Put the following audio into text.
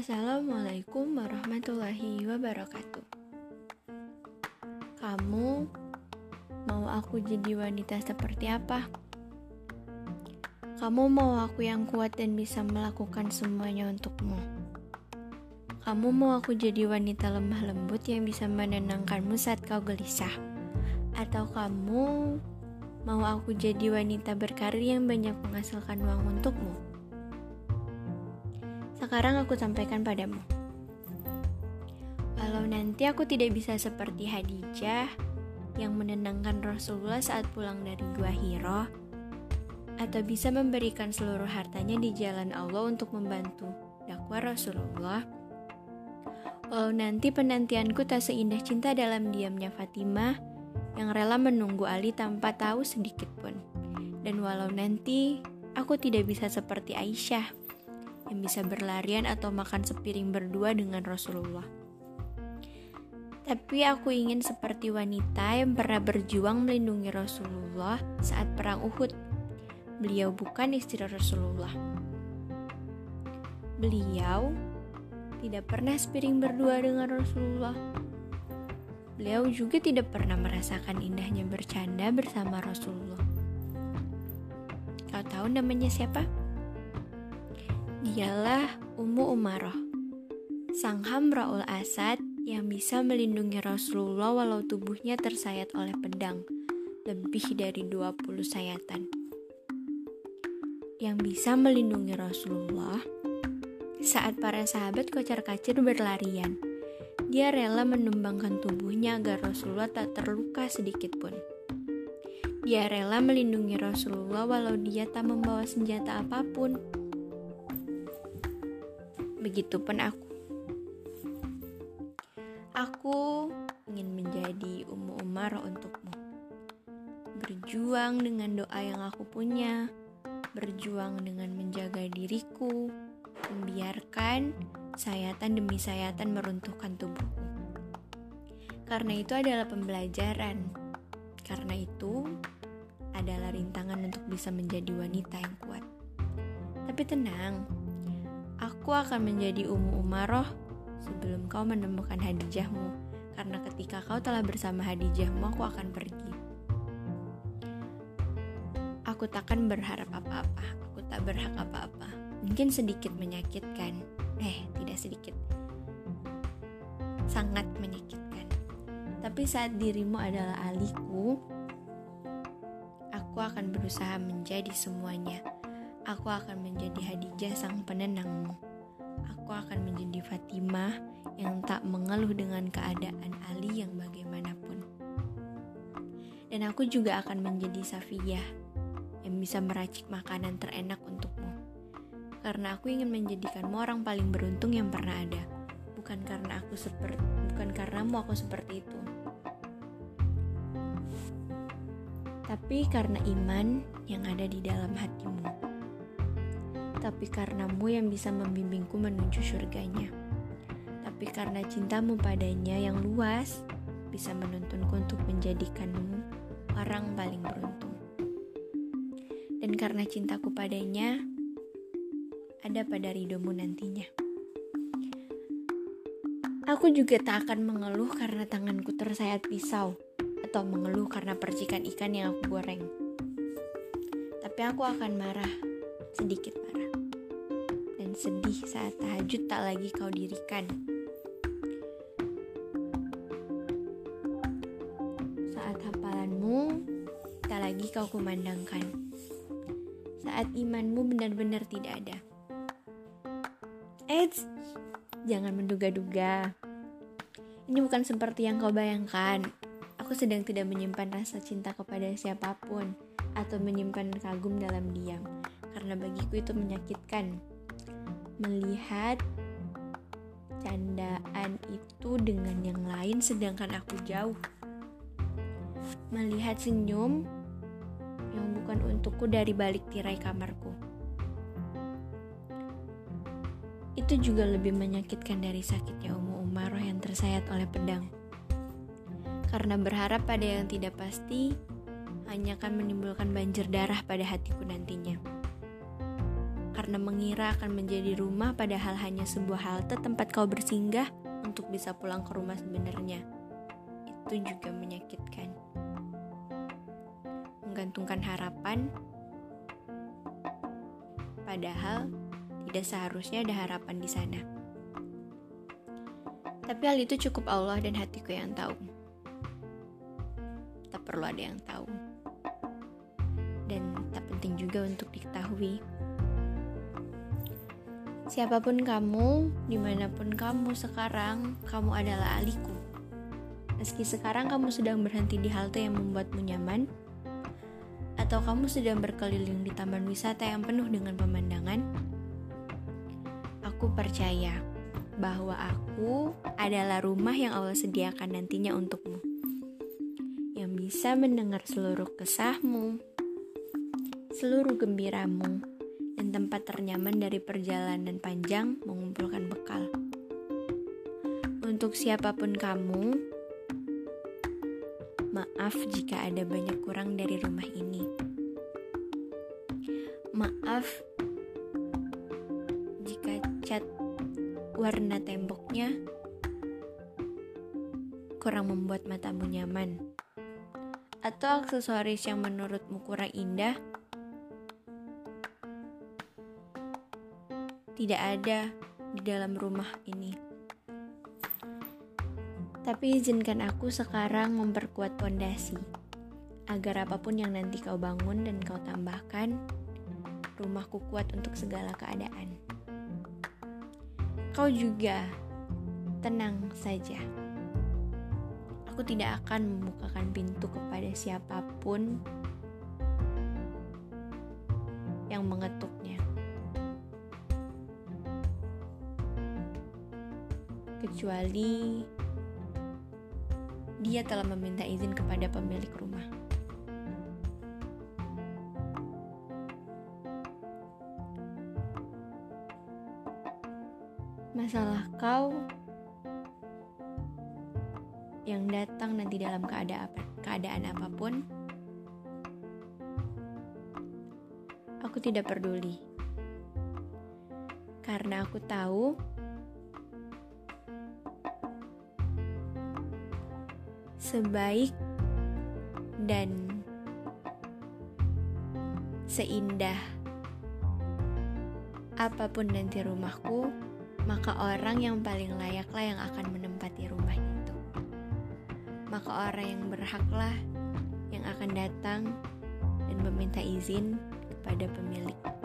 Assalamualaikum warahmatullahi wabarakatuh. Kamu mau aku jadi wanita seperti apa? Kamu mau aku yang kuat dan bisa melakukan semuanya untukmu. Kamu mau aku jadi wanita lemah lembut yang bisa menenangkanmu saat kau gelisah. Atau kamu mau aku jadi wanita berkarir yang banyak menghasilkan uang untukmu. Sekarang aku sampaikan padamu. Walau nanti aku tidak bisa seperti Hadijah yang menenangkan Rasulullah saat pulang dari Gua Hiro, atau bisa memberikan seluruh hartanya di jalan Allah untuk membantu dakwah Rasulullah. Walau nanti penantianku tak seindah cinta dalam diamnya Fatimah yang rela menunggu Ali tanpa tahu sedikit pun. Dan walau nanti aku tidak bisa seperti Aisyah yang bisa berlarian atau makan sepiring berdua dengan Rasulullah. Tapi aku ingin seperti wanita yang pernah berjuang melindungi Rasulullah saat perang Uhud. Beliau bukan istri Rasulullah. Beliau tidak pernah sepiring berdua dengan Rasulullah. Beliau juga tidak pernah merasakan indahnya bercanda bersama Rasulullah. Kau tahu namanya siapa? Dialah Ummu Umaroh, sang Hamraul Asad yang bisa melindungi Rasulullah walau tubuhnya tersayat oleh pedang, lebih dari 20 sayatan. Yang bisa melindungi Rasulullah saat para sahabat kocar-kacir berlarian. Dia rela menumbangkan tubuhnya agar Rasulullah tak terluka sedikit pun. Dia rela melindungi Rasulullah walau dia tak membawa senjata apa pun. Begitupun aku. Aku ingin menjadi Ummu Umar untukmu. Berjuang dengan doa yang aku punya, berjuang dengan menjaga diriku, membiarkan sayatan demi sayatan meruntuhkan tubuhku. Karena itu adalah pembelajaran. Karena itu adalah rintangan untuk bisa menjadi wanita yang kuat. Tapi tenang, Aku akan menjadi Ummu Umaroh sebelum kau menemukan Hadijahmu, karena ketika kau telah bersama Hadijahmu, aku akan pergi. Aku takkan berharap apa-apa, aku tak berhak apa-apa. Mungkin sedikit menyakitkan, eh tidak sedikit, sangat menyakitkan. Tapi saat dirimu adalah aliku, aku akan berusaha menjadi semuanya Aku akan menjadi Hadijah sang penenangmu. Aku akan menjadi Fatimah yang tak mengeluh dengan keadaan Ali yang bagaimanapun. Dan aku juga akan menjadi Safiyah yang bisa meracik makanan terenak untukmu. Karena aku ingin menjadikanmu orang paling beruntung yang pernah ada. Bukan karena aku seperti bukan karenamu aku seperti itu. Tapi karena iman yang ada di dalam hatimu tapi karenamu yang bisa membimbingku menuju surganya. Tapi karena cintamu padanya yang luas, bisa menuntunku untuk menjadikanmu orang paling beruntung. Dan karena cintaku padanya, ada pada ridomu nantinya. Aku juga tak akan mengeluh karena tanganku tersayat pisau, atau mengeluh karena percikan ikan yang aku goreng. Tapi aku akan marah, sedikit marah sedih saat tahajud tak lagi kau dirikan. Saat hafalanmu tak lagi kau kumandangkan. Saat imanmu benar-benar tidak ada. Eits, jangan menduga-duga. Ini bukan seperti yang kau bayangkan. Aku sedang tidak menyimpan rasa cinta kepada siapa pun atau menyimpan kagum dalam diam, karena bagiku itu menyakitkan melihat candaan itu dengan yang lain sedangkan aku jauh. Melihat senyum yang bukan untukku dari balik tirai kamarku. Itu juga lebih menyakitkan dari sakitnya Umu Umaroh yang tersayat oleh pedang. Karena berharap pada yang tidak pasti hanya akan menimbulkan banjir darah pada hatiku nantinya karena mengira akan menjadi rumah padahal hanya sebuah halte tempat kau bersinggah untuk bisa pulang ke rumah sebenarnya. Itu juga menyakitkan. Menggantungkan harapan padahal tidak seharusnya ada harapan di sana. Tapi hal itu cukup Allah dan hatiku yang tahu. Tak perlu ada yang tahu. Dan tak penting juga untuk diketahui. Siapa pun kamu, di mana pun kamu sekarang, kamu adalah aliku. Meski sekarang kamu sedang berhenti di halte yang membuatmu nyaman, atau kamu sedang berkeliling di taman wisata yang penuh dengan pemandangan, aku percaya bahwa aku adalah rumah yang Allah sediakan nantinya untukmu. Yang bisa mendengar seluruh kesahmu, seluruh gembiramu, dan tempat ternyaman dari perjalanan panjang mengumpulkan bekal. Untuk siapa pun kamu, maaf jika ada banyak kurang dari rumah ini. Maaf jika cat warna temboknya kurang membuat matamu nyaman, atau aksesoris yang menurutmu kurang indah tidak ada di dalam rumah ini. Tapi izinkan aku sekarang memperkuat pondasi agar apa pun yang nanti kau bangun dan kau tambahkan, rumahku kuat untuk segala keadaan kau juga tenang saja. Aku tidak akan membukakan pintu kepada siapa pun yang mengetuknya. Kecuali dia telah meminta izin kepada pemilik rumah. masalah kau yang datang nanti dalam keadaan, keadaan apa pun, aku tidak peduli. Karena aku tahu sebaik dan seindah apa pun nanti rumahku, maka orang yang paling layaklah yang akan menempati rumah itu. Maka orang yang berhaklah yang akan datang dan meminta izin kepada pemilik.